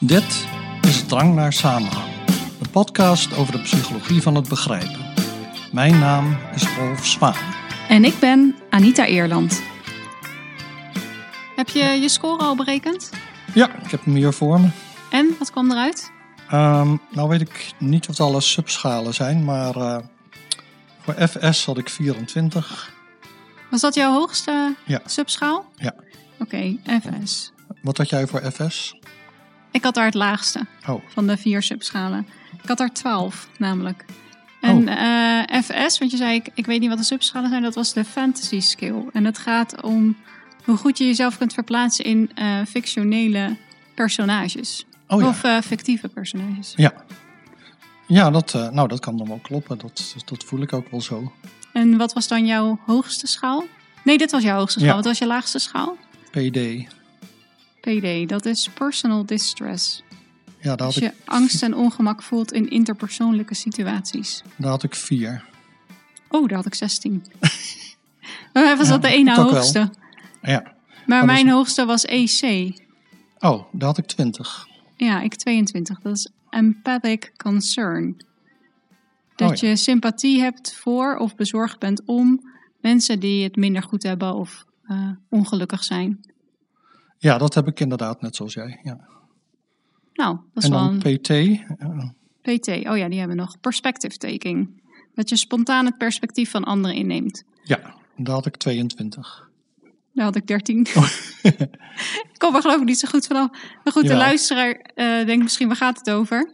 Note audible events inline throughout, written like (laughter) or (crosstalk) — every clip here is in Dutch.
Dit is Drang naar Samenhang, de podcast over de psychologie van het begrijpen. Mijn naam is Rolf Zwaan. En ik ben Anita Eerland. Heb je je score al berekend? Ja, ik heb hem hier voor me. En wat kwam eruit? Ehm, nou weet ik niet of het alle subschalen zijn, maar uh, voor FS had ik 24. Was dat jouw hoogste Ja. subschaal? Ja. Oké, FS. Wat had jij voor FS? Ik had daar het laagste Oh, van de vier subschalen. Ik had er 12 namelijk. En eh, FS, want je zei, ik, ik weet niet wat de subschalen zijn, dat was de fantasy skill. En het gaat om hoe goed je jezelf kunt verplaatsen in eh, fictionele personages. oh ja. Of eh, fictieve personages. Ja, ja dat, nou, dat kan dan wel kloppen. Dat, dat voel ik ook wel zo. En wat was dan jouw hoogste schaal? Nee, dit was jouw hoogste schaal. Ja. Wat was je laagste schaal? PD. PD, dat is personal distress. Ja, daar je ik, angst en ongemak voelt in interpersoonlijke situaties. daar had ik vier. Oh, daar had ik 16. Bij mij was Ja, dat de ene wel. hoogste. Ja. Maar mijn is- hoogste was EC. Oh, daar had ik 20. Ja, ik 22. Dat is empathic concern. Dat Oh ja. je sympathie hebt voor of bezorgd bent om mensen die het minder goed hebben of eh, ongelukkig zijn. Ja, dat heb ik inderdaad net zoals jij. Ja. Nou, dat is En wel dan een PT. eh, PT. Oh ja, die hebben we nog. Perspective taking. Dat je spontaan het perspectief van anderen inneemt. ja, daar had ik 22. Daar had ik 13. (laughs) ik kom er geloof ik niet zo goed vanaf. Maar goed, de luisteraar eh, denkt misschien, waar gaat het over?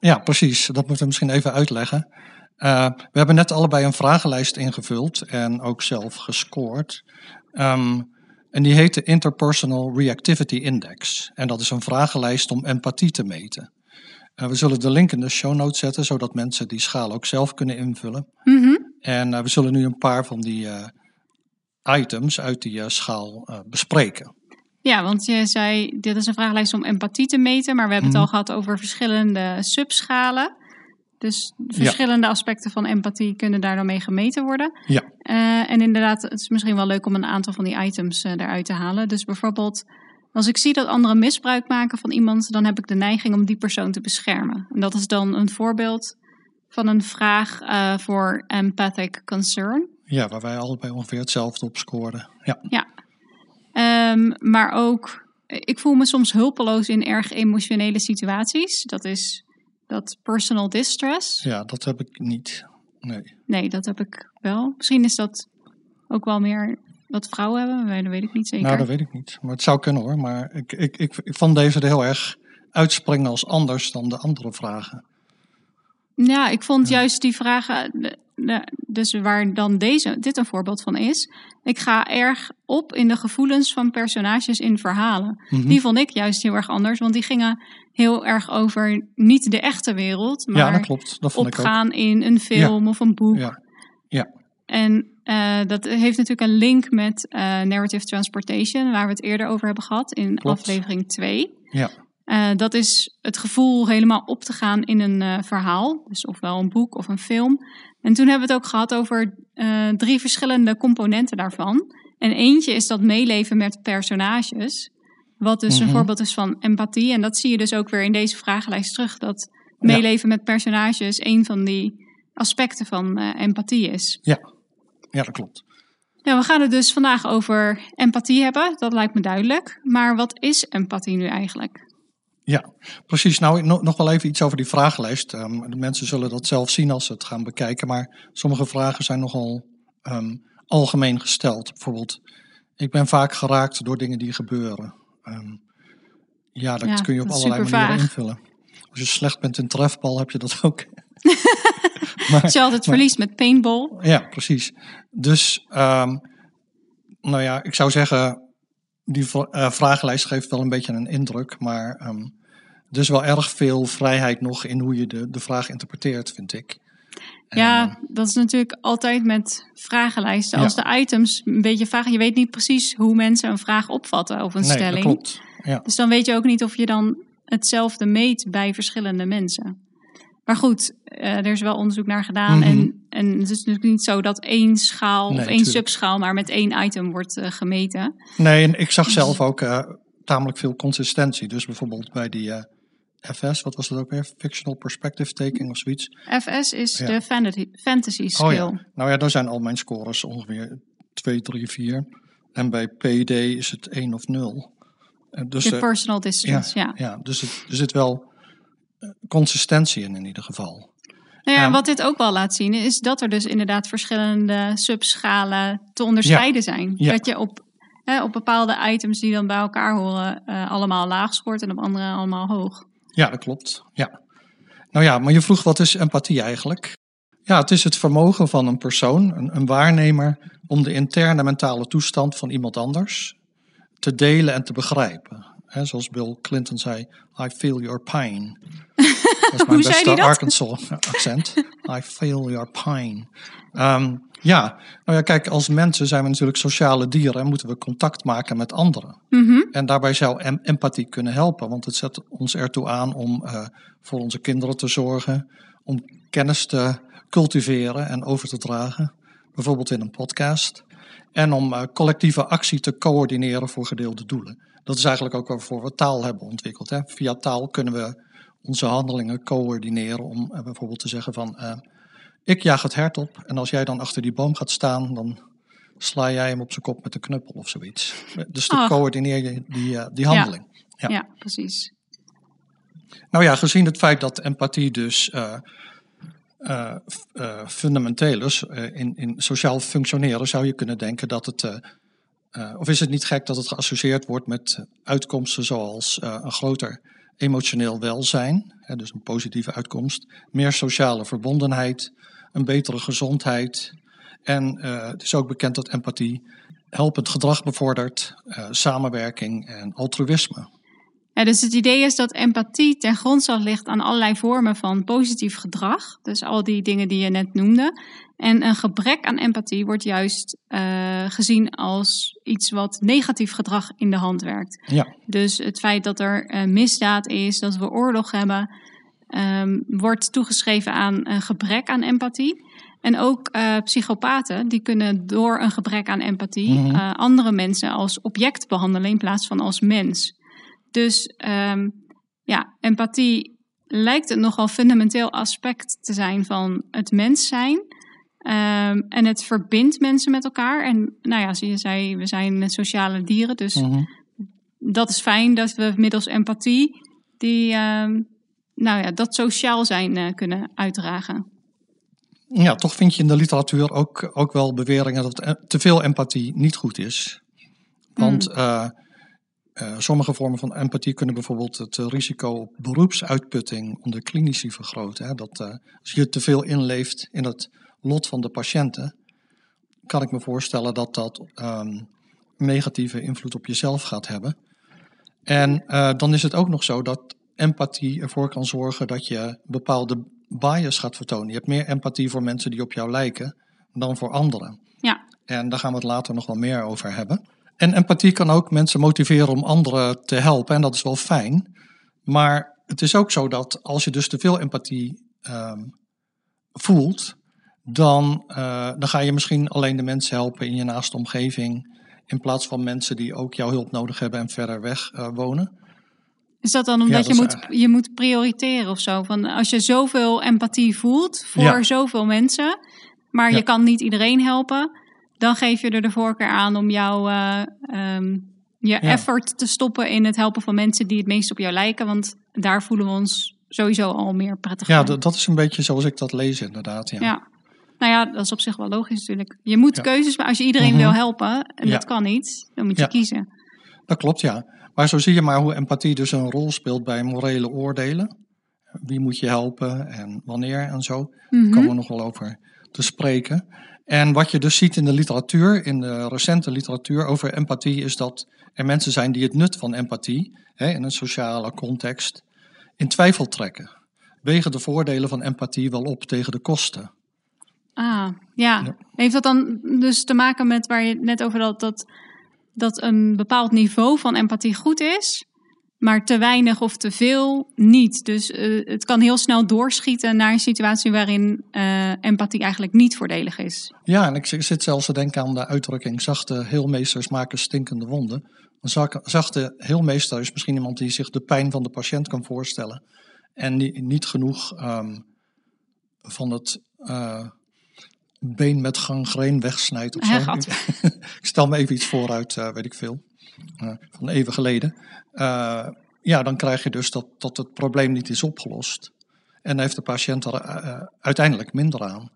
Ja, precies. Dat moeten we misschien even uitleggen. Eh, we hebben net allebei een vragenlijst ingevuld en ook zelf gescoord. Ehm, en die heet de Interpersonal Reactivity Index. En dat is een vragenlijst om empathie te meten. Eh, we zullen de link in de show notes zetten, zodat mensen die schaal ook zelf kunnen invullen. Mhm. En eh, we zullen nu een paar van die eh, items uit die eh, schaal bespreken. Ja, want je zei, dit is een vragenlijst om empathie te meten. Maar we hebben Mhm. het al gehad over verschillende subschalen. Dus verschillende aspecten van empathie kunnen daar dan mee gemeten worden. Ja. Eh, en inderdaad, het is misschien wel leuk om een aantal van die items eh, eruit te halen. Dus bijvoorbeeld, als ik zie dat anderen misbruik maken van iemand, dan heb ik de neiging om die persoon te beschermen. En dat is dan een voorbeeld van een vraag eh, voor empathic concern. Ja, waar wij allebei ongeveer hetzelfde op scoorden. Ja, Ehm, maar ook, ik voel me soms hulpeloos in erg emotionele situaties. Dat is dat personal distress. ja dat heb ik niet. Nee. Nee, dat heb ik wel. Misschien is dat ook wel meer wat vrouwen hebben, maar dat weet ik niet zeker. Nou, dat weet ik niet. Maar het zou kunnen hoor. Maar ik, ik, ik, ik vond deze er heel erg uitspringen als anders dan de andere vragen. Ja, ik vond Ja. juist die vragen, dus waar dan deze, dit een voorbeeld van is. Ik ga erg op in de gevoelens van personages in verhalen. Mhm. Die vond ik juist heel erg anders, want die gingen heel erg over niet de echte wereld, maar ja, dat klopt. Dat vond ik ook. opgaan in een film of een boek. Ja. En eh, dat heeft natuurlijk een link met eh, narrative transportation, waar we het eerder over hebben gehad in Klopt. aflevering 2. Ja. Eh, dat is het gevoel helemaal op te gaan in een verhaal, dus ofwel een boek of een film. En toen hebben we het ook gehad over eh, drie verschillende componenten daarvan. En eentje is dat meeleven met personages, wat dus een Mhm. voorbeeld is van empathie. En dat zie je dus ook weer in deze vragenlijst terug, dat Ja. meeleven met personages een van die aspecten van eh, empathie is. ja, dat klopt. Ja, we gaan het dus vandaag over empathie hebben. Dat lijkt me duidelijk. Maar wat is empathie nu eigenlijk? Ja, precies. Nou, no- nog wel even iets over die vragenlijst. Ehm, de mensen zullen dat zelf zien als ze het gaan bekijken. Maar sommige vragen zijn nogal ehm, algemeen gesteld. Bijvoorbeeld, ik ben vaak geraakt door dingen die gebeuren. Ehm, ja, dat Ja, kun je op allerlei manieren vaag. invullen. Als je slecht bent in trefbal, heb je dat ook. (laughs) (laughs) maar, je altijd verliest met paintball. Ja, precies. Dus, nou ja, ik zou zeggen, die eh, vragenlijst geeft wel een beetje een indruk, maar ehm er is wel erg veel vrijheid nog in hoe je de, de vraag interpreteert, vind ik. En, Ja, eh, dat is natuurlijk altijd met vragenlijsten. Ja. Als de items een beetje vaag... Je weet niet precies hoe mensen een vraag opvatten of een nee, dat stelling. klopt. Ja, Dus dan weet je ook niet of je dan hetzelfde meet bij verschillende mensen. Maar goed, eh, er is wel onderzoek naar gedaan. Mhm. en, en het is natuurlijk niet zo dat één schaal Nee, of één tuurlijk. subschaal maar met één item wordt eh, gemeten. nee, en ik zag zelf ook, eh, tamelijk veel consistentie. Dus bijvoorbeeld bij die eh, FS, wat was dat ook weer? Fictional Perspective Taking of zoiets. FS is Ja. de fantasy, fantasy skill. Oh ja. Nou ja, daar zijn al mijn scores ongeveer 2, 3, 4. En bij PD is het 1 of 0. En Dus, De personal distance, ja. ja, dus het, er zit wel consistentie in in ieder geval. Nou ja, wat dit ook wel laat zien, is dat er dus inderdaad verschillende subschalen te onderscheiden zijn. Ja. Dat je op, hè, op bepaalde items die dan bij elkaar horen, eh, allemaal laag scoort en op andere allemaal hoog. Ja, dat klopt. Ja. Nou ja, maar je vroeg wat is empathie eigenlijk? Ja, het is het vermogen van een persoon, een, een waarnemer, om de interne mentale toestand van iemand anders te delen en te begrijpen. Hè, zoals Bill Clinton zei, I feel your pain. (laughs) Dat is mijn beste? Arkansas accent. I feel your pain. Ehm, ja, nou ja, kijk, als mensen zijn we natuurlijk sociale dieren en moeten we contact maken met anderen. Mhm. En daarbij zou em- empathie kunnen helpen, want het zet ons ertoe aan om eh, voor onze kinderen te zorgen, om kennis te cultiveren en over te dragen, bijvoorbeeld in een podcast, en om eh, collectieve actie te coördineren voor gedeelde doelen. Dat is eigenlijk ook waarvoor we taal hebben ontwikkeld. Hè. Via taal kunnen we onze handelingen coördineren om eh, bijvoorbeeld te zeggen van eh, ik jaag het hert op en als jij dan achter die boom gaat staan, dan sla jij hem op zijn kop met een knuppel of zoiets. Dus dan coördineer je die, eh, die handeling. Ja. Ja. precies. Nou ja, gezien het feit dat empathie dus fundamenteel is in, in sociaal functioneren, zou je kunnen denken dat het. Eh, of is het niet gek dat het geassocieerd wordt met uitkomsten zoals eh, een groter emotioneel welzijn, hè, dus een positieve uitkomst, meer sociale verbondenheid, een betere gezondheid. En eh, het is ook bekend dat empathie helpend gedrag bevordert, samenwerking en altruïsme. Ja, dus het idee is dat empathie ten grondslag ligt aan allerlei vormen van positief gedrag. Dus al die dingen die je net noemde. En een gebrek aan empathie wordt juist eh, gezien als iets wat negatief gedrag in de hand werkt. Ja. Dus het feit dat er eh, misdaad is, dat we oorlog hebben, ehm, wordt toegeschreven aan een gebrek aan empathie. En ook eh, psychopaten, die kunnen door een gebrek aan empathie Mhm. andere mensen als object behandelen in plaats van als mens. Dus ehm, ja, empathie lijkt een nogal fundamenteel aspect te zijn van het mens zijn. Ehm, en het verbindt mensen met elkaar. En nou ja, zoals je zei, we zijn sociale dieren. Dus Mhm. dat is fijn dat we middels empathie die, ehm, nou ja, dat sociaal zijn eh, kunnen uitdragen. Ja, toch vind je in de literatuur ook, ook wel beweringen dat eh, te veel empathie niet goed is. Want eh, eh, sommige vormen van empathie kunnen bijvoorbeeld het eh, risico op beroepsuitputting onder klinici vergroten. Hè. Dat, eh, als je te veel inleeft in het lot van de patiënten, kan ik me voorstellen dat dat ehm, negatieve invloed op jezelf gaat hebben. En dan is het ook nog zo dat empathie ervoor kan zorgen dat je bepaalde bias gaat vertonen. Je hebt meer empathie voor mensen die op jou lijken dan voor anderen. Ja. En daar gaan we het later nog wel meer over hebben. En empathie kan ook mensen motiveren om anderen te helpen. En dat is wel fijn. Maar het is ook zo dat als je dus te veel empathie ehm, voelt, dan, eh, dan ga je misschien alleen de mensen helpen in je naaste omgeving. In plaats van mensen die ook jouw hulp nodig hebben en verder weg eh, wonen. Is dat dan omdat Ja, dat je, moet, je moet prioriteren of zo? Van als je zoveel empathie voelt voor Ja. zoveel mensen, maar Ja. je kan niet iedereen helpen, dan geef je er de voorkeur aan om jouw eh, ehm, je Ja. effort te stoppen in het helpen van mensen die het meest op jou lijken. Want daar voelen we ons sowieso al meer prettig Ja, bij. dat, dat is een beetje zoals ik dat lees inderdaad. Ja. Ja. Nou ja, dat is op zich wel logisch natuurlijk. Je moet Ja. keuzes maken. Als je iedereen Mhm. wil helpen, en Ja. dat kan niet, dan moet je Ja. kiezen. Dat klopt, ja. Maar zo zie je maar hoe empathie dus een rol speelt bij morele oordelen. Wie moet je helpen en wanneer en zo. Daar Mhm. komen we nog wel over te spreken. En wat je dus ziet in de literatuur, in de recente literatuur over empathie, is dat er mensen zijn die het nut van empathie hè, in een sociale context in twijfel trekken. Wegen de voordelen van empathie wel op tegen de kosten. Ah, ja. Ja. Heeft dat dan dus te maken met waar je net over had, dat, dat een bepaald niveau van empathie goed is, maar te weinig of te veel niet? Dus eh, het kan heel snel doorschieten naar een situatie waarin eh, empathie eigenlijk niet voordelig is. Ja, en ik zit zelfs te denken aan de uitdrukking: zachte heelmeesters maken stinkende wonden. Een zachte heelmeester is misschien iemand die zich de pijn van de patiënt kan voorstellen. En die niet genoeg ehm, van het eh, been met gangreen wegsnijdt. Of zo. (laughs) ik stel me even iets voor uit, eh, weet ik veel, van even geleden. Eh, ja, dan krijg je dus dat, dat het probleem niet is opgelost. En dan heeft de patiënt er eh, uiteindelijk minder aan.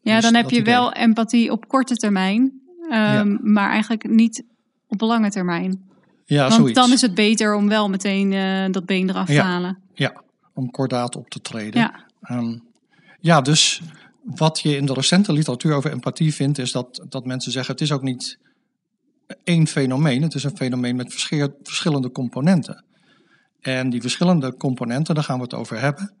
Ja, Dus dan heb dat je idee. wel empathie op korte termijn, ehm, maar eigenlijk niet op lange termijn. Ja, Want zoiets. dan is het beter om wel meteen eh, dat been eraf te halen. Ja, om kordaat op te treden. Ja. Ehm, ja, dus wat je in de recente literatuur over empathie vindt, is dat, dat mensen zeggen: het is ook niet één fenomeen, het is een fenomeen met verschillende componenten. En die verschillende componenten, daar gaan we het over hebben.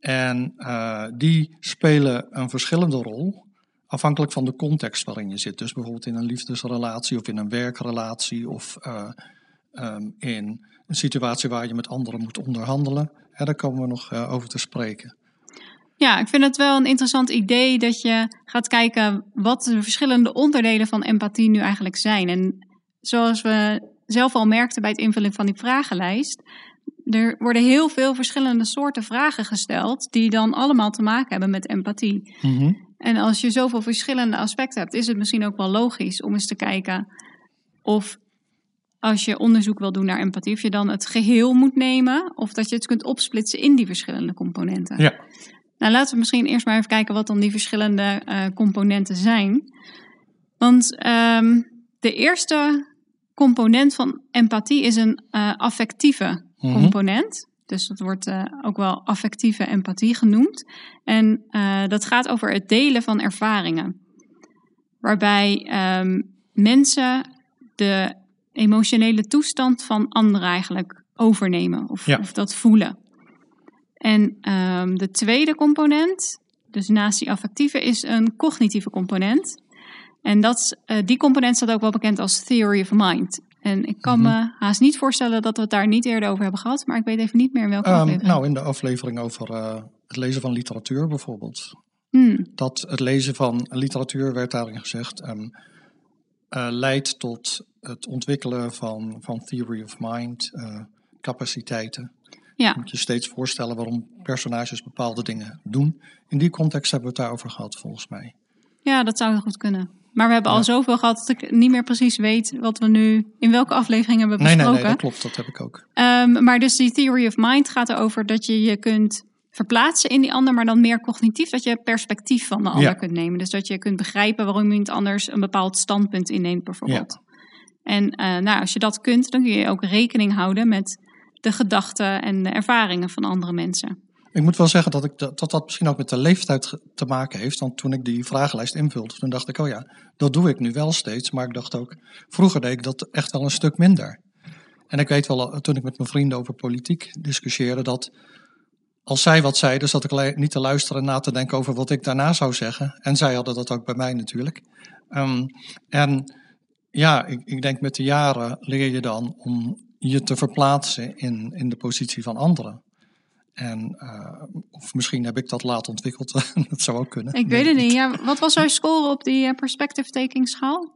En eh, die spelen een verschillende rol, afhankelijk van de context waarin je zit. Dus bijvoorbeeld in een liefdesrelatie of in een werkrelatie of eh, ehm, in een situatie waar je met anderen moet onderhandelen. Hè, daar komen we nog eh, over te spreken. Ja, ik vind het wel een interessant idee dat je gaat kijken wat de verschillende onderdelen van empathie nu eigenlijk zijn. En zoals we zelf al merkten bij het invullen van die vragenlijst, er worden heel veel verschillende soorten vragen gesteld die dan allemaal te maken hebben met empathie. En als je zoveel verschillende aspecten hebt, is het misschien ook wel logisch om eens te kijken of als je onderzoek wil doen naar empathie, of je dan het geheel moet nemen of dat je het kunt opsplitsen in die verschillende componenten. Ja. Nou, laten we misschien eerst maar even kijken wat dan die verschillende eh, componenten zijn. Want ehm, de eerste component van empathie is een eh, affectieve Mhm. component. Dus dat wordt eh, ook wel affectieve empathie genoemd. En dat gaat over het delen van ervaringen. Waarbij ehm, mensen de emotionele toestand van anderen eigenlijk overnemen of, Ja. of dat voelen. En ehm, de tweede component, dus naast die affectieve, is een cognitieve component. En dat, eh, die component staat ook wel bekend als theory of mind. En ik kan Mhm. me haast niet voorstellen dat we het daar niet eerder over hebben gehad, maar ik weet even niet meer in welke Ehm, aflevering. nou, in de aflevering over eh, het lezen van literatuur bijvoorbeeld. Hmm, Dat het lezen van literatuur, werd daarin gezegd, ehm, eh, leidt tot het ontwikkelen van, van theory of mind, capaciteiten. Ja. Je moet je steeds voorstellen waarom personages bepaalde dingen doen. In die context hebben we het daarover gehad, volgens mij. ja, dat zou goed kunnen. Maar we hebben al zoveel gehad dat ik niet meer precies weet wat we nu in welke aflevering hebben Nee, nee, besproken. nee, dat klopt, dat heb ik ook. Ehm, maar dus die theory of mind gaat erover dat je je kunt verplaatsen in die ander, maar dan meer cognitief, dat je perspectief van de ander Ja. kunt nemen. Dus dat je kunt begrijpen waarom iemand anders een bepaald standpunt inneemt, bijvoorbeeld. En eh, nou, als je dat kunt, dan kun je ook rekening houden met de gedachten en de ervaringen van andere mensen. Ik moet wel zeggen dat, ik, dat dat misschien ook met de leeftijd te maken heeft. Want toen ik die vragenlijst invulde, toen dacht ik, oh ja, dat doe ik nu wel steeds. Maar ik dacht ook, vroeger deed ik dat echt wel een stuk minder. En ik weet wel, eh, toen ik met mijn vrienden over politiek discussieerde, dat als zij wat zeiden, zat ik niet te luisteren en na te denken over wat ik daarna zou zeggen. En zij hadden dat ook bij mij natuurlijk. Ehm, en ja, ik, ik denk met de jaren leer je dan om je te verplaatsen in, in de positie van anderen. En, eh, of misschien heb ik dat laat ontwikkeld. (laughs) dat zou ook kunnen. Ik weet het niet. Ja, wat was jouw score op die eh, perspective taking schaal?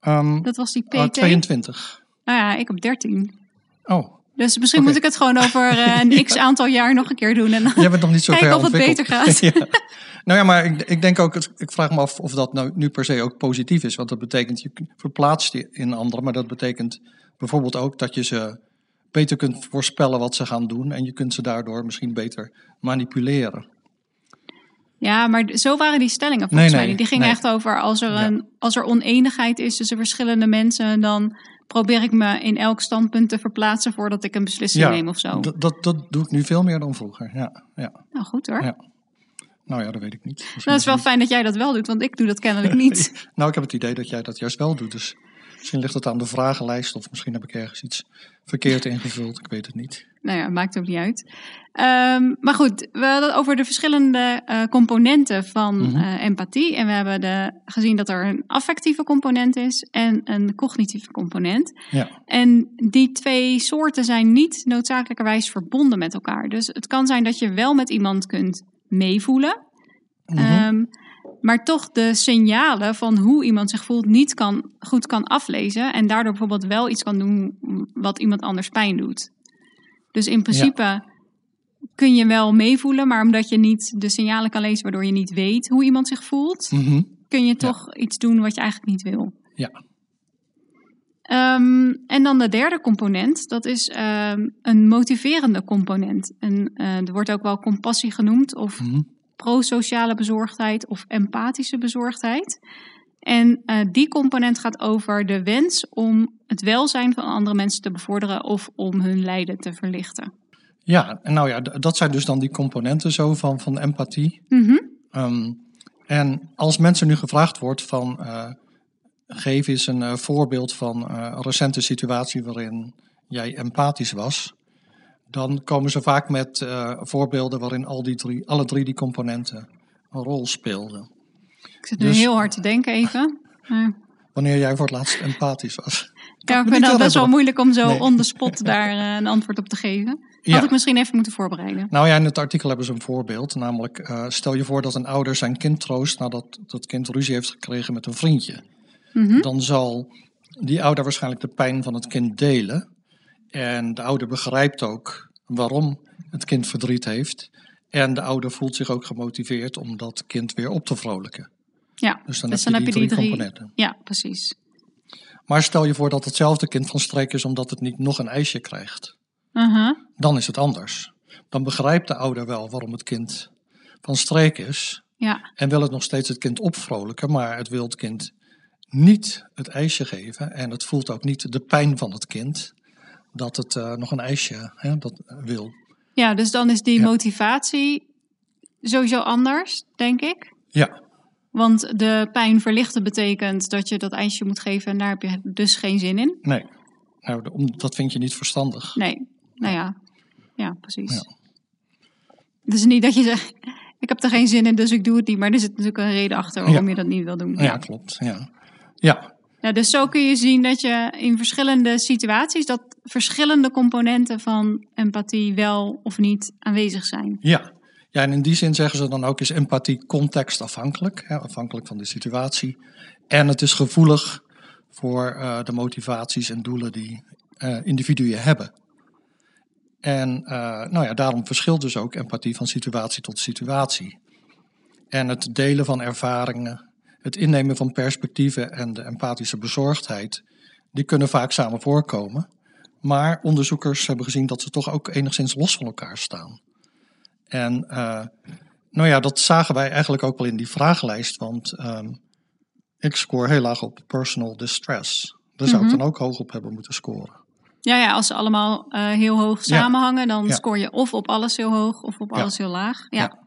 Ehm, Dat was die oh, PT? 22. Nou ja, ik op 13. Oh, Dus misschien moet ik het gewoon over eh, (laughs) een x aantal jaar nog een keer doen. En dan jij bent nog niet zo ver of het beter gaat. (laughs) Ja. Nou ja, maar ik, ik denk ook, ik vraag me af of dat nou nu per se ook positief is. Want dat betekent, je verplaatst je in anderen. Maar dat betekent bijvoorbeeld ook dat je ze beter kunt voorspellen wat ze gaan doen. En je kunt ze daardoor misschien beter manipuleren. Ja, maar zo waren die stellingen volgens Nee, mij nee. Die gingen nee. echt over als er, Ja. een, als er oneenigheid is tussen verschillende mensen, dan probeer ik me in elk standpunt te verplaatsen voordat ik een beslissing Ja, neem of zo. Dat, dat, dat doe ik nu veel meer dan vroeger. Ja, ja. Nou goed hoor. Ja. Nou ja, dat weet ik niet. Misschien Nou, het is wel fijn dat jij dat wel doet, want ik doe dat kennelijk (laughs) niet. Nou, ik heb het idee dat jij dat juist wel doet. Dus misschien ligt het aan de vragenlijst. Of misschien heb ik ergens iets verkeerd ingevuld. Ik weet het niet. nou ja, maakt ook niet uit. Ehm, maar goed, we hadden het over de verschillende eh, componenten van Mhm. eh, empathie. En we hebben de, gezien dat er een affectieve component is en een cognitieve component. Ja, En die twee soorten zijn niet noodzakelijkerwijs verbonden met elkaar. Dus het kan zijn dat je wel met iemand kunt meevoelen. Mhm. Ehm, maar toch de signalen van hoe iemand zich voelt niet kan, goed kan aflezen. En daardoor bijvoorbeeld wel iets kan doen wat iemand anders pijn doet. Dus in principe kun je wel meevoelen, maar omdat je niet de signalen kan lezen waardoor je niet weet hoe iemand zich voelt, Mhm. kun je toch iets doen wat je eigenlijk niet wil. Ja. Ehm, en dan de derde component, dat is ehm, een motiverende component. En eh, er wordt ook wel compassie genoemd, of Mhm. Prosociale bezorgdheid of empathische bezorgdheid. En eh, die component gaat over de wens om het welzijn van andere mensen te bevorderen of om hun lijden te verlichten. Ja, en nou ja, dat zijn dus dan die componenten zo van, van empathie. Mhm. Ehm, en als mensen nu gevraagd wordt van eh, geef eens een eh, voorbeeld van een recente situatie waarin jij empathisch was, dan komen ze vaak met eh, voorbeelden waarin al die drie, alle drie die componenten een rol speelden. Ik zit nu Dus- heel hard te denken even. Maar Wanneer jij voor het laatst empathisch was. ja, ik vind het best wel moeilijk om zo Nee. on the spot (laughs) daar eh, een antwoord op te geven. Ja. Had ik misschien even moeten voorbereiden. Nou ja, in het artikel hebben ze een voorbeeld. Namelijk, eh, stel je voor dat een ouder zijn kind troost nadat dat kind ruzie heeft gekregen met een vriendje. Mhm. Dan zal die ouder waarschijnlijk de pijn van het kind delen. En de ouder begrijpt ook waarom het kind verdriet heeft. En de ouder voelt zich ook gemotiveerd om dat kind weer op te vrolijken. Ja, Dus dan Dus heb je die heb je drie, die drie- componenten. ja, precies. Maar stel je voor dat hetzelfde kind van streek is omdat het niet nog een ijsje krijgt. Aha. Dan is het anders. Dan begrijpt de ouder wel waarom het kind van streek is. Ja, En wil het nog steeds het kind opvrolijken, maar het wil het kind niet het ijsje geven. En het voelt ook niet de pijn van het kind dat het eh, nog een ijsje hè, dat wil. ja dus dan is die Ja. motivatie sowieso anders, denk ik. Ja, Want de pijn verlichten betekent dat je dat ijsje moet geven en daar heb je dus geen zin in. nee. Nou, dat vind je niet verstandig. Nee, nou ja, ja, precies. Ja. Dus niet dat je zegt, (laughs) ik heb er geen zin in, dus ik doe het niet. Maar er zit natuurlijk een reden achter waarom Ja. je dat niet wil doen. Ja, klopt. Ja. Ja, Ja, dus zo kun je zien dat je in verschillende situaties, dat verschillende componenten van empathie wel of niet aanwezig zijn. ja. Ja, en in die zin zeggen ze dan ook is empathie contextafhankelijk, hè, afhankelijk van de situatie. En het is gevoelig voor eh, de motivaties en doelen die eh, individuen hebben. En eh, nou ja, daarom verschilt dus ook empathie van situatie tot situatie. En het delen van ervaringen, het innemen van perspectieven en de empathische bezorgdheid, die kunnen vaak samen voorkomen. Maar onderzoekers hebben gezien dat ze toch ook enigszins los van elkaar staan. En eh, nou ja, dat zagen wij eigenlijk ook wel in die vragenlijst, want ehm, ik scoor heel laag op personal distress. Daar zou Mhm. ik dan ook hoog op hebben moeten scoren. Ja, ja als ze allemaal eh, heel hoog Ja. samenhangen, dan Ja. scoor je of op alles heel hoog of op Ja. alles heel laag. Ja. Ja.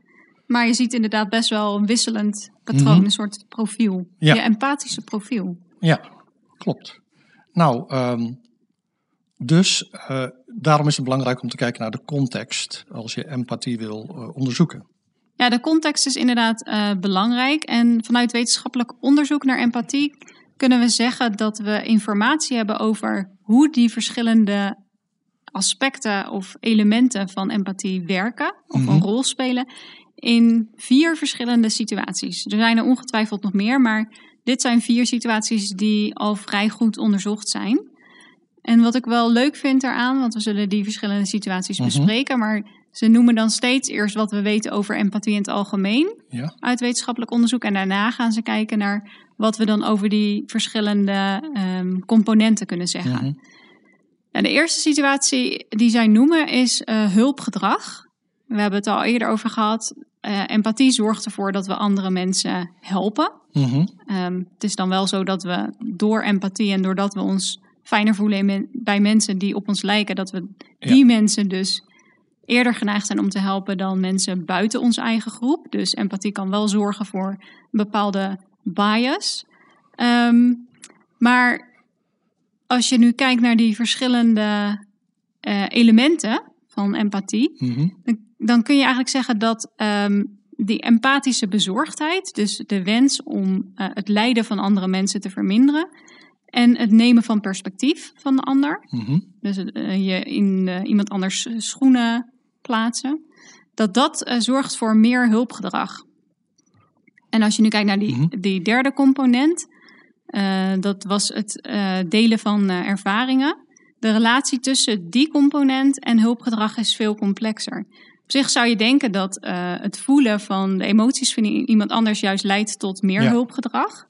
Maar je ziet inderdaad best wel een wisselend patroon, Mhm. een soort profiel. Ja. Je empathische profiel. Ja, klopt. Nou, ehm, dus eh, daarom is het belangrijk om te kijken naar de context als je empathie wil eh, onderzoeken. Ja, de context is inderdaad eh, belangrijk. En vanuit wetenschappelijk onderzoek naar empathie kunnen we zeggen dat we informatie hebben over hoe die verschillende aspecten of elementen van empathie werken of Mhm. een rol spelen in vier verschillende situaties. Er zijn er ongetwijfeld nog meer, maar dit zijn vier situaties die al vrij goed onderzocht zijn. En wat ik wel leuk vind eraan, want we zullen die verschillende situaties Mhm. bespreken, maar ze noemen dan steeds eerst wat we weten over empathie in het algemeen Ja, uit wetenschappelijk onderzoek. En daarna gaan ze kijken naar wat we dan over die verschillende ehm, componenten kunnen zeggen. Mhm. En de eerste situatie die zij noemen is eh, hulpgedrag. We hebben het al eerder over gehad. Eh, empathie zorgt ervoor dat we andere mensen helpen. Mhm. Ehm, het is dan wel zo dat we door empathie en doordat we ons fijner voelen bij mensen die op ons lijken, dat we die mensen dus eerder geneigd zijn om te helpen dan mensen buiten onze eigen groep. Dus empathie kan wel zorgen voor een bepaalde bias. Ehm, maar als je nu kijkt naar die verschillende eh, elementen van empathie, Mhm. dan, dan kun je eigenlijk zeggen dat ehm, die empathische bezorgdheid, dus de wens om eh, het lijden van andere mensen te verminderen, en het nemen van perspectief van de ander, Mhm. dus eh, je in eh, iemand anders schoenen plaatsen, dat dat eh, zorgt voor meer hulpgedrag. En als je nu kijkt naar die, Mhm. die derde component, eh, dat was het eh, delen van eh, ervaringen. De relatie tussen die component en hulpgedrag is veel complexer. Op zich zou je denken dat eh, het voelen van de emoties van iemand anders juist leidt tot meer Ja. hulpgedrag.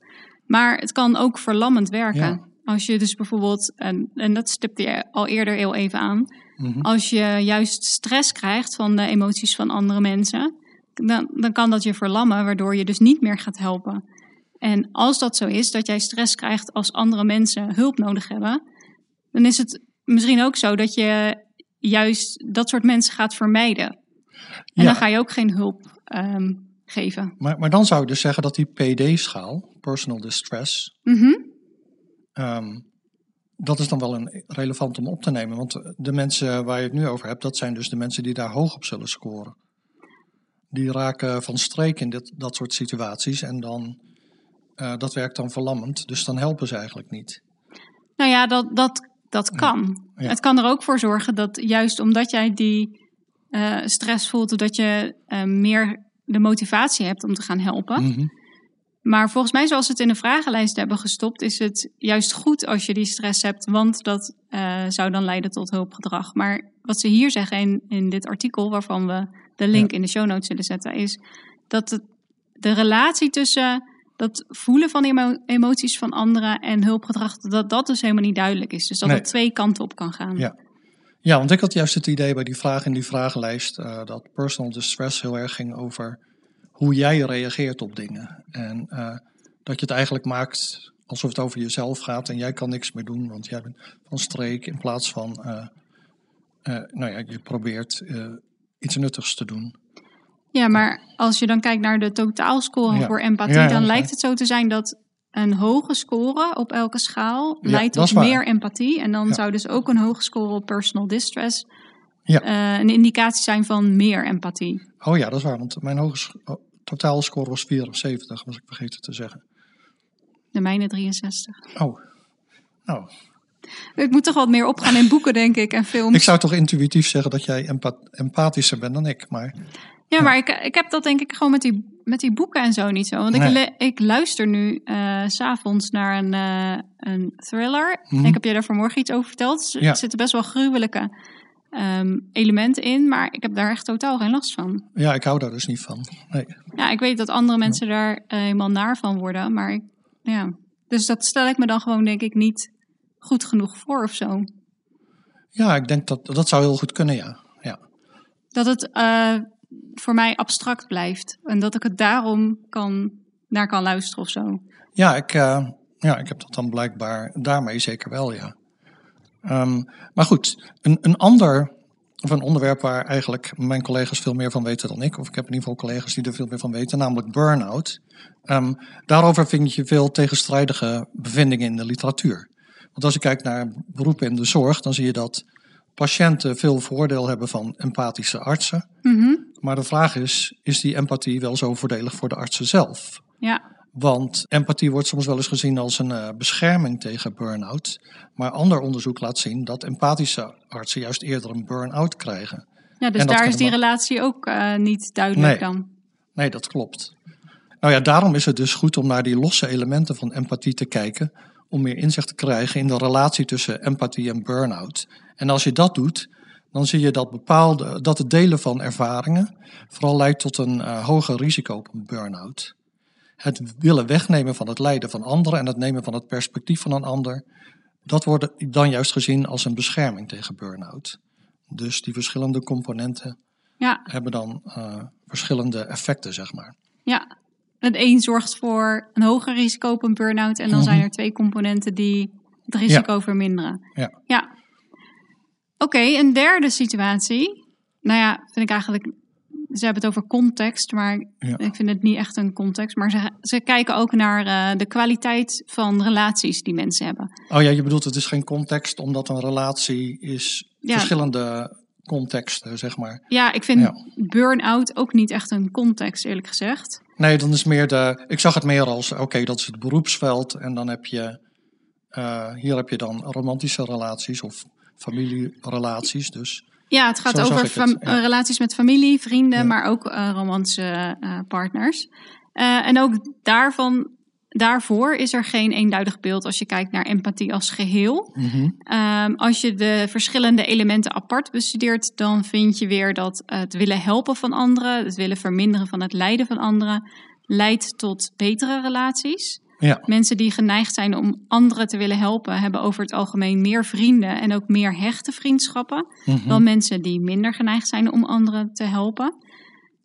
Maar het kan ook verlammend werken. Ja. Als je dus bijvoorbeeld, en, en dat stipte je al eerder heel even aan, Mhm. als je juist stress krijgt van de emoties van andere mensen, dan, dan kan dat je verlammen, waardoor je dus niet meer gaat helpen. En als dat zo is, dat jij stress krijgt als andere mensen hulp nodig hebben, dan is het misschien ook zo dat je juist dat soort mensen gaat vermijden. En Ja. dan ga je ook geen hulp ehm, geven. Maar, maar dan zou je dus zeggen dat die PD-schaal, personal distress, Mhm. ehm, dat is dan wel een relevant om op te nemen. Want de mensen waar je het nu over hebt, dat zijn dus de mensen die daar hoog op zullen scoren. Die raken van streek in dit, dat soort situaties en dan, eh, dat werkt dan verlammend. Dus dan helpen ze eigenlijk niet. Nou ja, dat, dat, dat kan. Ja. Het kan er ook voor zorgen dat juist omdat jij die eh, stress voelt, dat je eh, meer de motivatie hebt om te gaan helpen. Mhm. Maar volgens mij, zoals we het in de vragenlijst hebben gestopt, is het juist goed als je die stress hebt, want dat eh, zou dan leiden tot hulpgedrag. Maar wat ze hier zeggen in, in dit artikel, waarvan we de link in de show notes zullen zetten, is dat het, de relatie tussen dat voelen van emo- emoties van anderen en hulpgedrag, dat dat dus helemaal niet duidelijk is. Dus dat Nee. het twee kanten op kan gaan. Ja. Ja, want ik had juist het idee bij die vraag in die vragenlijst eh, dat personal distress heel erg ging over hoe jij reageert op dingen. En eh, dat je het eigenlijk maakt alsof het over jezelf gaat en jij kan niks meer doen, want jij bent van streek in plaats van, eh, eh, nou ja, je probeert iets nuttigs te doen. Ja, maar als je dan kijkt naar de totaalscore Ja. voor empathie, Ja, ja, dan lijkt het zo te zijn dat een hoge score op elke schaal leidt tot meer empathie. En dan zou dus ook een hoge score op personal distress Ja. een indicatie zijn van meer empathie. Oh ja, dat is waar, want mijn hoge oh, totaalscore was 74, was ik vergeten te zeggen. De mijne 63. Oh, nou, Ik moet toch wat meer opgaan in boeken, denk ik, en films. ik zou toch intuïtief zeggen dat jij empa- empathischer bent dan ik, maar Ja, maar ik, ik heb dat denk ik gewoon met die, met die boeken en zo niet zo. Want ik, Nee. ik luister nu s s'avonds naar een, eh, een thriller. Mhm. Ik heb je daar vanmorgen iets over verteld. Er Ja. zitten best wel gruwelijke ehm, elementen in, maar ik heb daar echt totaal geen last van. ja, ik hou daar dus niet van. Nee. Ja, ik weet dat andere mensen daar eh, helemaal naar van worden, maar ik, ja. Dus dat stel ik me dan gewoon denk ik niet goed genoeg voor of zo. Ja, ik denk dat dat zou heel goed kunnen, ja. ja. Dat het eh, voor mij abstract blijft en dat ik het daarom kan, naar kan luisteren of zo. Ja, ik, eh, ja, ik heb dat dan blijkbaar daarmee zeker wel, ja. Ehm, maar goed, een, een ander, of een onderwerp waar eigenlijk mijn collega's veel meer van weten dan ik, of ik heb in ieder geval collega's die er veel meer van weten, namelijk burn-out. Ehm, daarover vind je veel tegenstrijdige bevindingen in de literatuur. Want als je kijkt naar beroepen in de zorg, dan zie je dat patiënten veel voordeel hebben van empathische artsen. Mhm. Maar de vraag is, is die empathie wel zo voordelig voor de artsen zelf? Ja, Want empathie wordt soms wel eens gezien als een eh, bescherming tegen burn-out. Maar ander onderzoek laat zien dat empathische artsen juist eerder een burn-out krijgen. ja dus daar is die relatie ook eh, niet duidelijk Nee. dan. Nee, dat klopt. Nou ja, daarom is het dus goed om naar die losse elementen van empathie te kijken. Om meer inzicht te krijgen in de relatie tussen empathie en burn-out. En als je dat doet, dan zie je dat, bepaalde, dat het delen van ervaringen vooral leidt tot een eh, hoger risico op een burn-out. Het willen wegnemen van het lijden van anderen en het nemen van het perspectief van een ander, dat wordt dan juist gezien als een bescherming tegen burn-out. Dus die verschillende componenten Ja, hebben dan eh, verschillende effecten, zeg maar. ja. Het een zorgt voor een hoger risico op een burn-out. En dan Mhm. zijn er twee componenten die het risico verminderen. Ja. ja. Oké, een derde situatie. Nou ja, vind ik eigenlijk... Ze hebben het over context, maar Ja. ik vind het niet echt een context. Maar ze, ze kijken ook naar eh, de kwaliteit van relaties die mensen hebben. Oh ja, je bedoelt het is geen context, omdat een relatie is Ja. verschillende contexten, zeg maar. Ja, ik vind Ja. burn-out ook niet echt een context, eerlijk gezegd. Nee, dan is meer de. Ik zag het meer als: oké, dat is het beroepsveld. En dan heb je. eh, hier heb je dan romantische relaties of familierelaties. Dus Ja, het gaat Zo over het, ja. relaties met familie, vrienden, Ja. maar ook eh, romantische eh, partners. Eh, en ook daarvan, daarvoor is er geen eenduidig beeld als je kijkt naar empathie als geheel. Mhm. Ehm, als je de verschillende elementen apart bestudeert, dan vind je weer dat het willen helpen van anderen, het willen verminderen van het lijden van anderen, leidt tot betere relaties. Ja. Mensen die geneigd zijn om anderen te willen helpen, hebben over het algemeen meer vrienden en ook meer hechte vriendschappen Mhm. dan mensen die minder geneigd zijn om anderen te helpen.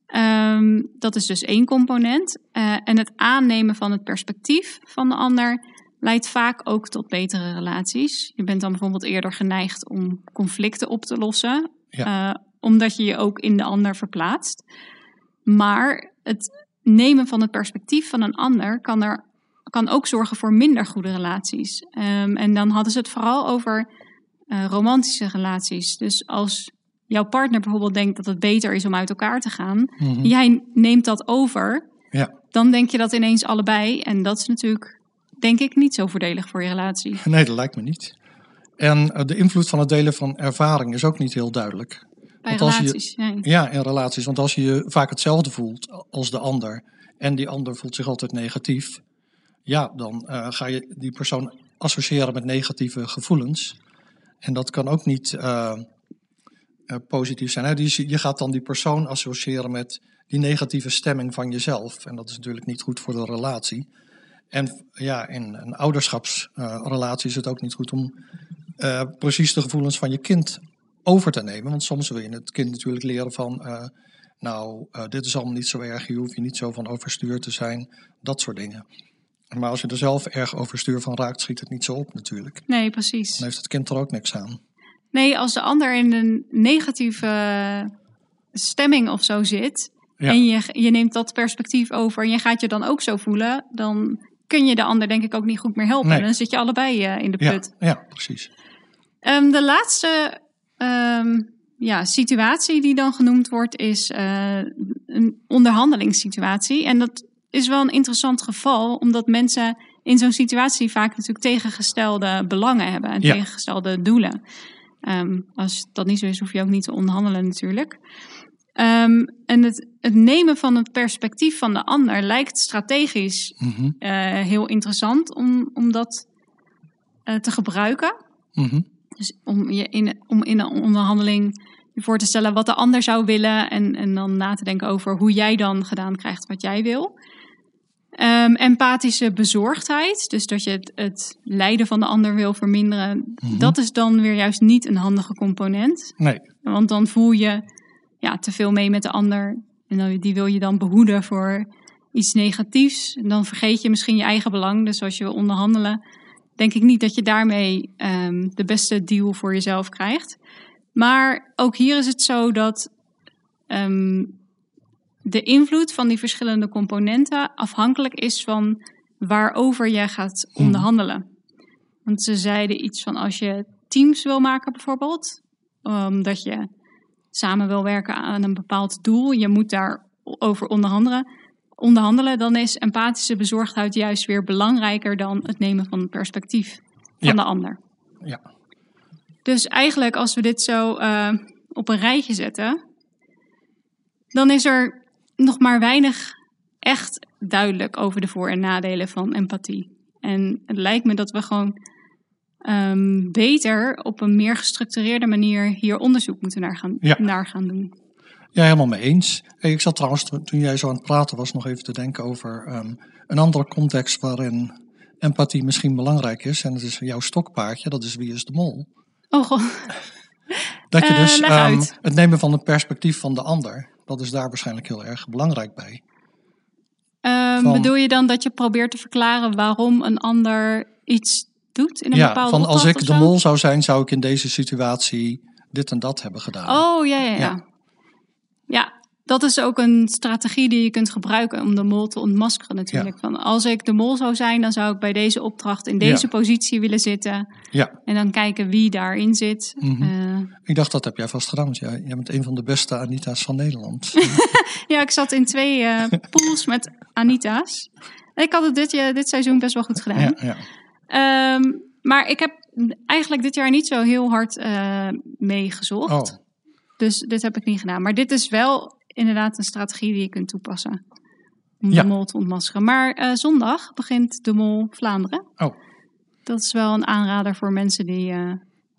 Ehm, dat is dus één component. Eh, en het aannemen van het perspectief van de ander leidt vaak ook tot betere relaties. Je bent dan bijvoorbeeld eerder geneigd om conflicten op te lossen, Ja. eh, omdat je je ook in de ander verplaatst. Maar het nemen van het perspectief van een ander kan, er, kan ook zorgen voor minder goede relaties. Ehm, en dan hadden ze het vooral over eh, romantische relaties. Dus als jouw partner bijvoorbeeld denkt dat het beter is om uit elkaar te gaan, Mhm. jij neemt dat over, Ja. dan denk je dat ineens allebei. En dat is natuurlijk, denk ik, niet zo voordelig voor je relatie. Nee, dat lijkt me niet. En eh, de invloed van het delen van ervaring is ook niet heel duidelijk. Bij Want als je- relaties. Ja, in relaties. Want als je je vaak hetzelfde voelt als de ander en die ander voelt zich altijd negatief, ja, dan eh, ga je die persoon associëren met negatieve gevoelens. En dat kan ook niet eh, eh, positief zijn. Hè? Die, je gaat dan die persoon associëren met die negatieve stemming van jezelf. En dat is natuurlijk niet goed voor de relatie. En ja, in een ouderschapsrelatie is het ook niet goed om precies de gevoelens van je kind over te nemen. Want soms wil je het kind natuurlijk leren van, nou, dit is allemaal niet zo erg, je hoeft je niet zo van overstuur te zijn, dat soort dingen. Maar als je er zelf erg overstuur van raakt, schiet het niet zo op natuurlijk. Nee, precies. Dan heeft het kind er ook niks aan. Nee, als de ander in een negatieve stemming of zo zit. Ja. En je, je neemt dat perspectief over en je gaat je dan ook zo voelen. Dan kun je de ander denk ik ook niet goed meer helpen. Nee. Dan zit je allebei eh, in de Ja, put. ja precies. Ehm, de laatste ehm, ja, situatie die dan genoemd wordt is eh, een onderhandelingssituatie. En dat is wel een interessant geval, omdat mensen in zo'n situatie vaak natuurlijk tegengestelde belangen hebben en Ja. tegengestelde doelen. Ehm, als dat niet zo is, hoef je ook niet te onderhandelen natuurlijk. Ehm, en het, het nemen van het perspectief van de ander lijkt strategisch Mhm, eh, heel interessant om, om dat eh, te gebruiken. mhm. Dus om, je in, om in een onderhandeling je voor te stellen wat de ander zou willen. En, en dan na te denken over hoe jij dan gedaan krijgt wat jij wil. Ehm, empathische bezorgdheid, dus dat je het, het lijden van de ander wil verminderen. Mhm. Dat is dan weer juist niet een handige component. Nee, Want dan voel je ja, te veel mee met de ander. En dan, die wil je dan behoeden voor iets negatiefs. En dan vergeet je misschien je eigen belang. Dus als je wil onderhandelen, denk ik niet dat je daarmee ehm, de beste deal voor jezelf krijgt. Maar ook hier is het zo dat ehm, de invloed van die verschillende componenten afhankelijk is van waarover jij gaat Hmm. onderhandelen. Want ze zeiden iets van als je teams wil maken bijvoorbeeld, omdat je samen wil werken aan een bepaald doel, je moet daarover onderhandelen, onderhandelen, dan is empathische bezorgdheid juist weer belangrijker dan het nemen van een perspectief van Ja. de ander. ja. Dus eigenlijk, als we dit zo eh, op een rijtje zetten, dan is er nog maar weinig echt duidelijk over de voor- en nadelen van empathie. En het lijkt me dat we gewoon ehm, beter op een meer gestructureerde manier hier onderzoek moeten naar gaan, Ja. naar gaan doen. Ja, helemaal mee eens. Ik zat trouwens, toen jij zo aan het praten was, nog even te denken over ehm, een andere context waarin empathie misschien belangrijk is. En dat is jouw stokpaardje, dat is Wie is de Mol. Oh god, Dat je Eh, dus ehm, het nemen van het perspectief van de ander, dat is daar waarschijnlijk heel erg belangrijk bij. Ehm, Van- bedoel je dan dat je probeert te verklaren waarom een ander iets doet in een ja, bepaalde van als ik de mol zou zijn, zou ik in deze situatie dit en dat hebben gedaan. Oh, ja, ja, ja. Ja. Ja, dat is ook een strategie die je kunt gebruiken om de mol te ontmaskeren natuurlijk. Van als ik de mol zou zijn, dan zou ik bij deze opdracht in deze Ja. positie willen zitten. Ja, En dan kijken wie daarin zit. Mhm. Eh, ik dacht dat heb jij vast gedaan, want jij, jij bent een van de beste Anita's van Nederland. (laughs) ja, ik zat in twee eh, (laughs) pools met Anita's. Ik had het dit, dit seizoen best wel goed gedaan. ja, ja. Ehm, maar ik heb eigenlijk dit jaar niet zo heel hard eh meegezocht. Oh, Dus dit heb ik niet gedaan. Maar dit is wel inderdaad een strategie die je kunt toepassen. om Ja. de mol te ontmaskeren. Maar eh, zondag begint de mol Vlaanderen. Oh. Dat is wel een aanrader voor mensen die eh,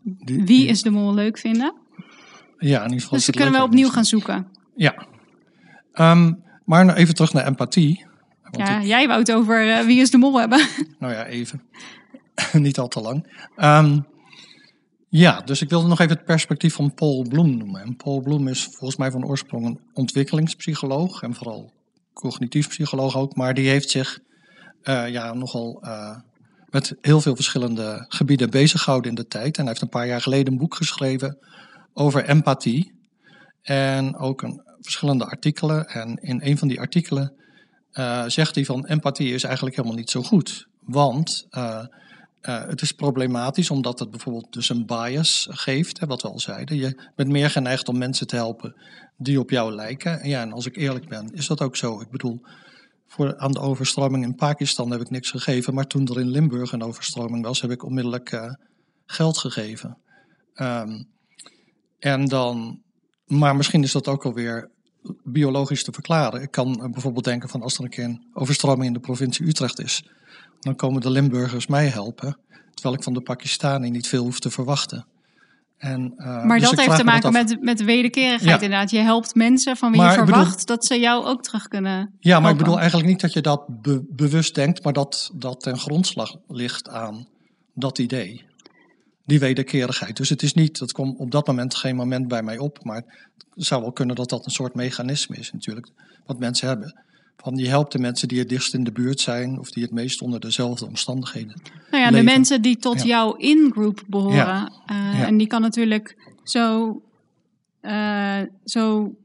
Die- wie die- is de mol leuk vinden. Ja, in ieder geval. Dus ze kunnen wel opnieuw gaan zoeken. Ja. Ehm, maar nou even terug naar empathie. Want Ja, ik- jij wou het over eh, wie is de mol hebben. nou ja, even. (laughs) Niet al te lang. Ehm, ja, dus ik wilde nog even het perspectief van Paul Bloem noemen. En Paul Bloem is volgens mij van oorsprong een ontwikkelingspsycholoog. En vooral cognitief psycholoog ook. Maar die heeft zich eh, ja, nogal eh, met heel veel verschillende gebieden bezig gehouden in de tijd. En hij heeft een paar jaar geleden een boek geschreven over empathie. En ook een, verschillende artikelen. En in een van die artikelen eh, zegt hij van empathie is eigenlijk helemaal niet zo goed. Want eh, het is problematisch omdat het bijvoorbeeld dus een bias geeft, hè, wat we al zeiden. Je bent meer geneigd om mensen te helpen die op jou lijken. En ja, en als ik eerlijk ben, is dat ook zo. Ik bedoel, voor, aan de overstroming in Pakistan heb ik niks gegeven. Maar toen er in Limburg een overstroming was, heb ik onmiddellijk eh, geld gegeven. Ehm, en dan, maar misschien is dat ook alweer biologisch te verklaren. Ik kan eh, bijvoorbeeld denken van als er een keer een overstroming in de provincie Utrecht is, dan komen de Limburgers mij helpen, terwijl ik van de Pakistanen niet veel hoef te verwachten. En, eh, Maar dus dat heeft te maken met, met wederkerigheid Ja. inderdaad. Je helpt mensen van wie Maar je bedoel- verwacht dat ze jou ook terug kunnen Ja, maar ik bedoel eigenlijk niet dat je dat be- bewust denkt, maar dat dat ten grondslag ligt aan dat idee. Die wederkerigheid. Dus het is niet, dat komt op dat moment geen moment bij mij op, maar het zou wel kunnen dat dat een soort mechanisme is natuurlijk, wat mensen hebben. Van je helpt de mensen die het dichtst in de buurt zijn of die het meest onder dezelfde omstandigheden. Nou ja, de mensen die tot Ja. jouw in-group behoren. Ja. eh, Ja. En die kan natuurlijk zo, eh, zo,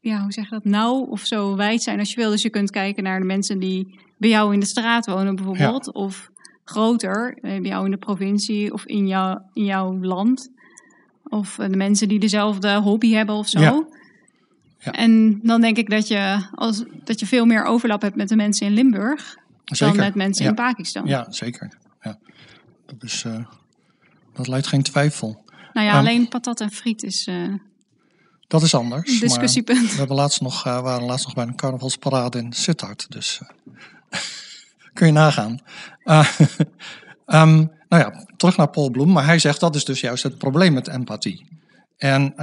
ja, hoe zeg je dat, nauw of zo wijd zijn als je wil. Dus je kunt kijken naar de mensen die bij jou in de straat wonen bijvoorbeeld. Of groter, eh, bij jou in de provincie of in, jou, in jouw land. Of de mensen die dezelfde hobby hebben of zo. Ja. En dan denk ik dat je, als, dat je veel meer overlap hebt met de mensen in Limburg Zeker. dan met mensen ja. in Pakistan. Ja, zeker. Ja. Dat, is, eh, dat leidt geen twijfel. Nou ja, Ehm, alleen patat en friet is eh, Dat is anders. maar- discussiepunt. We hebben laatst nog, eh, waren laatst nog bij een carnavalsparade in Sittard. Dus (laughs) kun je nagaan. (laughs) Ehm, nou ja, terug naar Paul Bloem. Maar hij zegt dat is dus juist het probleem met empathie. En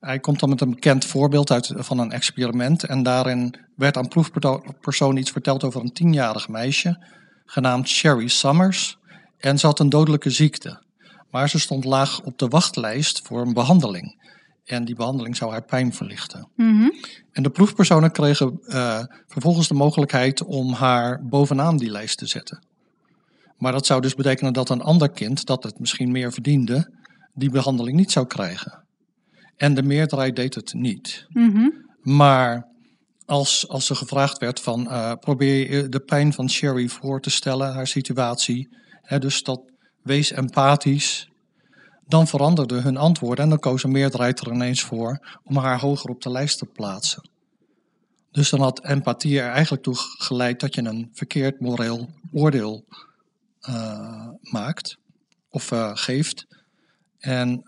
hij komt dan met een bekend voorbeeld uit, van een experiment. En daarin werd aan proefpersoon iets verteld over een tienjarig meisje. Genaamd Sherry Summers. En ze had een dodelijke ziekte. Maar ze stond laag op de wachtlijst voor een behandeling. En die behandeling zou haar pijn verlichten. Mhm. En de proefpersonen kregen eh, vervolgens de mogelijkheid om haar bovenaan die lijst te zetten. Maar dat zou dus betekenen dat een ander kind, dat het misschien meer verdiende, die behandeling niet zou krijgen. En de meerderheid deed het niet. Mhm. Maar als, als er gevraagd werd van eh, probeer je de pijn van Sherry voor te stellen, haar situatie, hè, dus dat wees empathisch, dan veranderden hun antwoorden en dan koos een meerderheid er ineens voor om haar hoger op de lijst te plaatsen. Dus dan had empathie er eigenlijk toe geleid dat je een verkeerd moreel oordeel eh, maakt of eh, geeft. En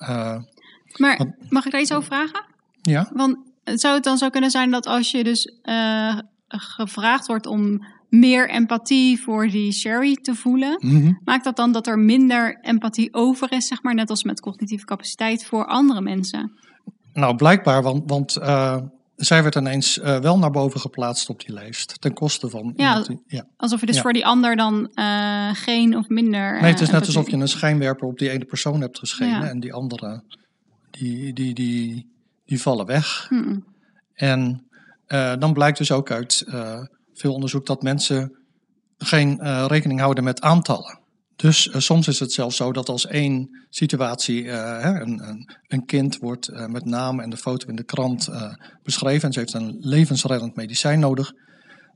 Maar mag ik daar iets over vragen? ja, Want zou het dan zo kunnen zijn dat als je dus eh, gevraagd wordt om meer empathie voor die Sherry te voelen, mhm. maakt dat dan dat er minder empathie over is, zeg maar, net als met cognitieve capaciteit voor andere mensen? Nou, blijkbaar, want, want eh, zij werd ineens eh, wel naar boven geplaatst op die lijst. Ten koste van. Ja, iemand die- ja. Alsof je dus Ja. voor die ander dan geen of minder. Nee, het is net alsof je een schijnwerper op die ene persoon hebt geschenen. Ja. En die andere, die, die, die, die vallen weg. Mm. En eh, dan blijkt dus ook uit eh, veel onderzoek dat mensen geen eh, rekening houden met aantallen. Dus soms is het zelfs zo dat als één situatie, hè, een, een, een kind wordt met naam en de foto in de krant beschreven en ze heeft een levensreddend medicijn nodig,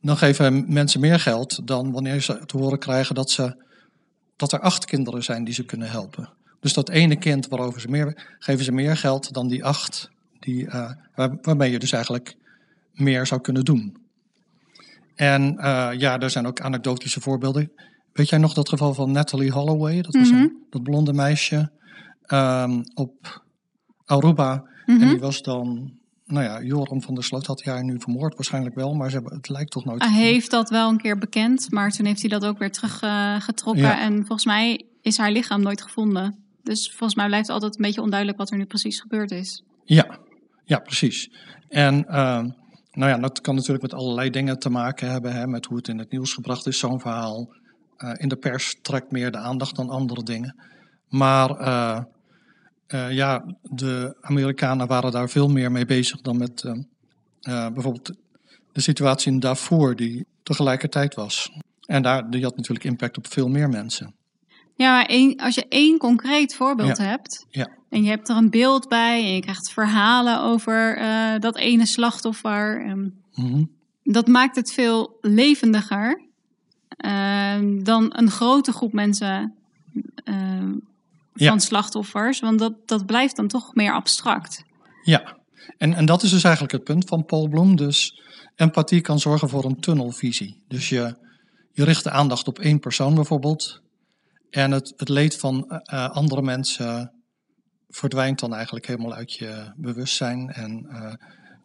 dan geven mensen meer geld dan wanneer ze te horen krijgen dat, ze, dat er acht kinderen zijn die ze kunnen helpen. Dus dat ene kind waarover ze meer, geven ze meer geld dan die acht, die, eh, waar, waarmee je dus eigenlijk meer zou kunnen doen. En eh, ja, er zijn ook anekdotische voorbeelden. Weet jij nog dat geval van Natalie Holloway? Dat was Mhm. een, dat blonde meisje ehm, op Aruba. Mhm. En die was dan nou ja, Joram van der Sloot had hij nu vermoord, waarschijnlijk wel, maar ze hebben, het lijkt toch nooit. Hij heeft dat wel een keer bekend, maar toen heeft hij dat ook weer teruggetrokken. Ja. En volgens mij is haar lichaam nooit gevonden. Dus volgens mij blijft het altijd een beetje onduidelijk wat er nu precies gebeurd is. Ja, ja, precies. En eh, nou ja, dat kan natuurlijk met allerlei dingen te maken hebben, hè, met hoe het in het nieuws gebracht is, zo'n verhaal. Eh, in de pers trekt meer de aandacht dan andere dingen. Maar eh, ja, de Amerikanen waren daar veel meer mee bezig dan met bijvoorbeeld de situatie in Darfur, die tegelijkertijd was. En daar, die had natuurlijk impact op veel meer mensen. Ja, maar één, als je één concreet voorbeeld Ja. hebt Ja. en je hebt er een beeld bij en je krijgt verhalen over eh, dat ene slachtoffer, ehm, Mhm. dat maakt het veel levendiger eh, dan een grote groep mensen eh, Ja. van slachtoffers, want dat, dat blijft dan toch meer abstract. Ja, en, en dat is dus eigenlijk het punt van Paul Bloem. Dus empathie kan zorgen voor een tunnelvisie. Dus je, je richt de aandacht op één persoon bijvoorbeeld. En het, het leed van eh, eh, andere mensen verdwijnt dan eigenlijk helemaal uit je bewustzijn. En eh,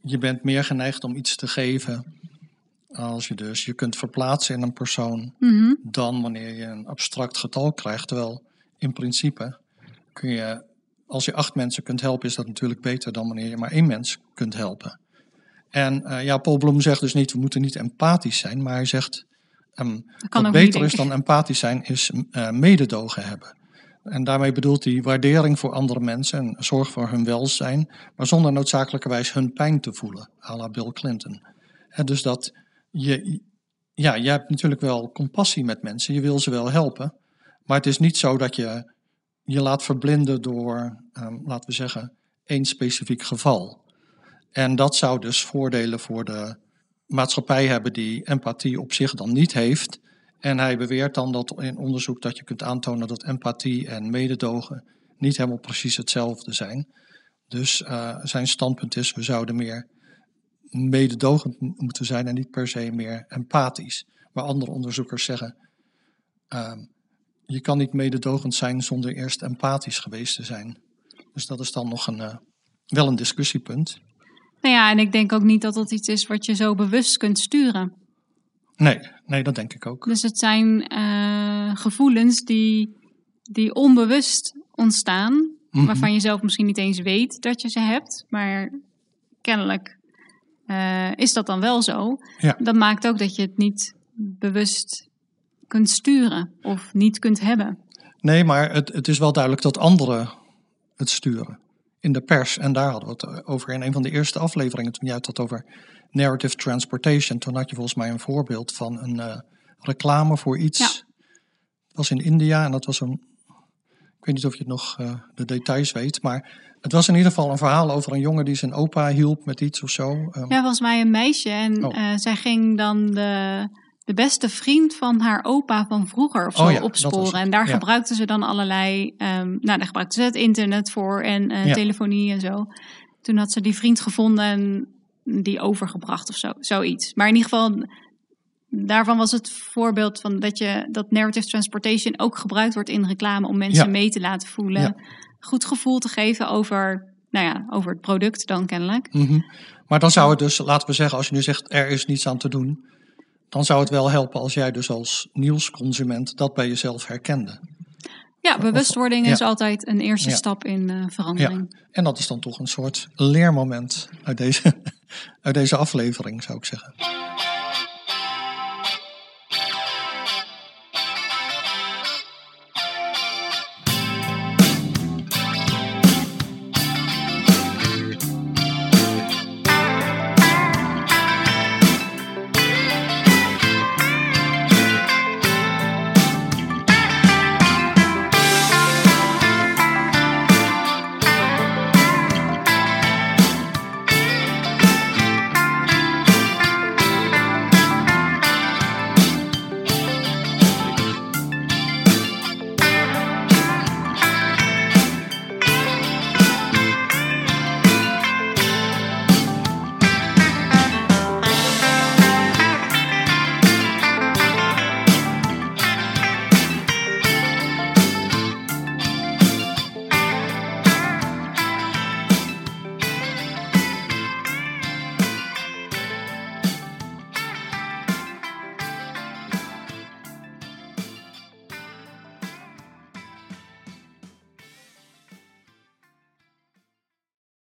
je bent meer geneigd om iets te geven. Als je dus je kunt verplaatsen in een persoon Mhm. dan wanneer je een abstract getal krijgt. Terwijl in principe kun je, als je acht mensen kunt helpen, is dat natuurlijk beter dan wanneer je maar één mens kunt helpen. En ja, Paul Bloem zegt dus niet, we moeten niet empathisch zijn, maar hij zegt, ehm, wat beter is dan empathisch zijn, is eh, mededogen hebben. En daarmee bedoelt hij waardering voor andere mensen en zorg voor hun welzijn, maar zonder noodzakelijkerwijs hun pijn te voelen, à la Bill Clinton. En dus dat je, ja, je hebt natuurlijk wel compassie met mensen, je wil ze wel helpen, maar het is niet zo dat je je laat verblinden door, ehm, laten we zeggen, één specifiek geval. En dat zou dus voordelen voor de maatschappij hebben die empathie op zich dan niet heeft. En hij beweert dan dat in onderzoek dat je kunt aantonen dat empathie en mededogen niet helemaal precies hetzelfde zijn. Dus eh, zijn standpunt is, we zouden meer mededogend moeten zijn en niet per se meer empathisch. Maar andere onderzoekers zeggen, ehm, je kan niet mededogend zijn zonder eerst empathisch geweest te zijn. Dus dat is dan nog een, eh, wel een discussiepunt. Nou ja, en ik denk ook niet dat dat iets is wat je zo bewust kunt sturen. Nee, nee, dat denk ik ook. Dus het zijn eh, gevoelens die, die onbewust ontstaan, Mhm. waarvan je zelf misschien niet eens weet dat je ze hebt, maar kennelijk eh, is dat dan wel zo. Ja. Dat maakt ook dat je het niet bewust kunt sturen of niet kunt hebben. Nee, maar het, het is wel duidelijk dat anderen het sturen. In de pers. En daar hadden we het over in een van de eerste afleveringen. Toen jij het had over narrative transportation. Toen had je volgens mij een voorbeeld van een eh, reclame voor iets. Ja. Was in India en dat was een. Ik weet niet of je het nog eh, de details weet. Maar het was in ieder geval een verhaal over een jongen die zijn opa hielp met iets of zo. Ehm, Ja, volgens mij een meisje en Oh. eh, zij ging dan de, de beste vriend van haar opa van vroeger of zo Oh ja, opsporen. En daar Ja. gebruikten ze dan allerlei, ehm, nou daar gebruikten ze het internet voor en Ja. telefonie en zo. Toen had ze die vriend gevonden en die overgebracht of zo, zoiets. Maar in ieder geval, daarvan was het voorbeeld van dat je dat narrative transportation ook gebruikt wordt in reclame om mensen mee te laten voelen. Goed gevoel te geven over, nou ja, over het product dan kennelijk. Mhm. Maar dan zou het dus, laten we zeggen, als je nu zegt er is niets aan te doen, dan zou het wel helpen als jij dus als nieuwsconsument dat bij jezelf herkende. Ja, bewustwording ja. is altijd een eerste Ja. stap in eh, verandering. En dat is dan toch een soort leermoment uit deze, (laughs) uit deze aflevering, zou ik zeggen.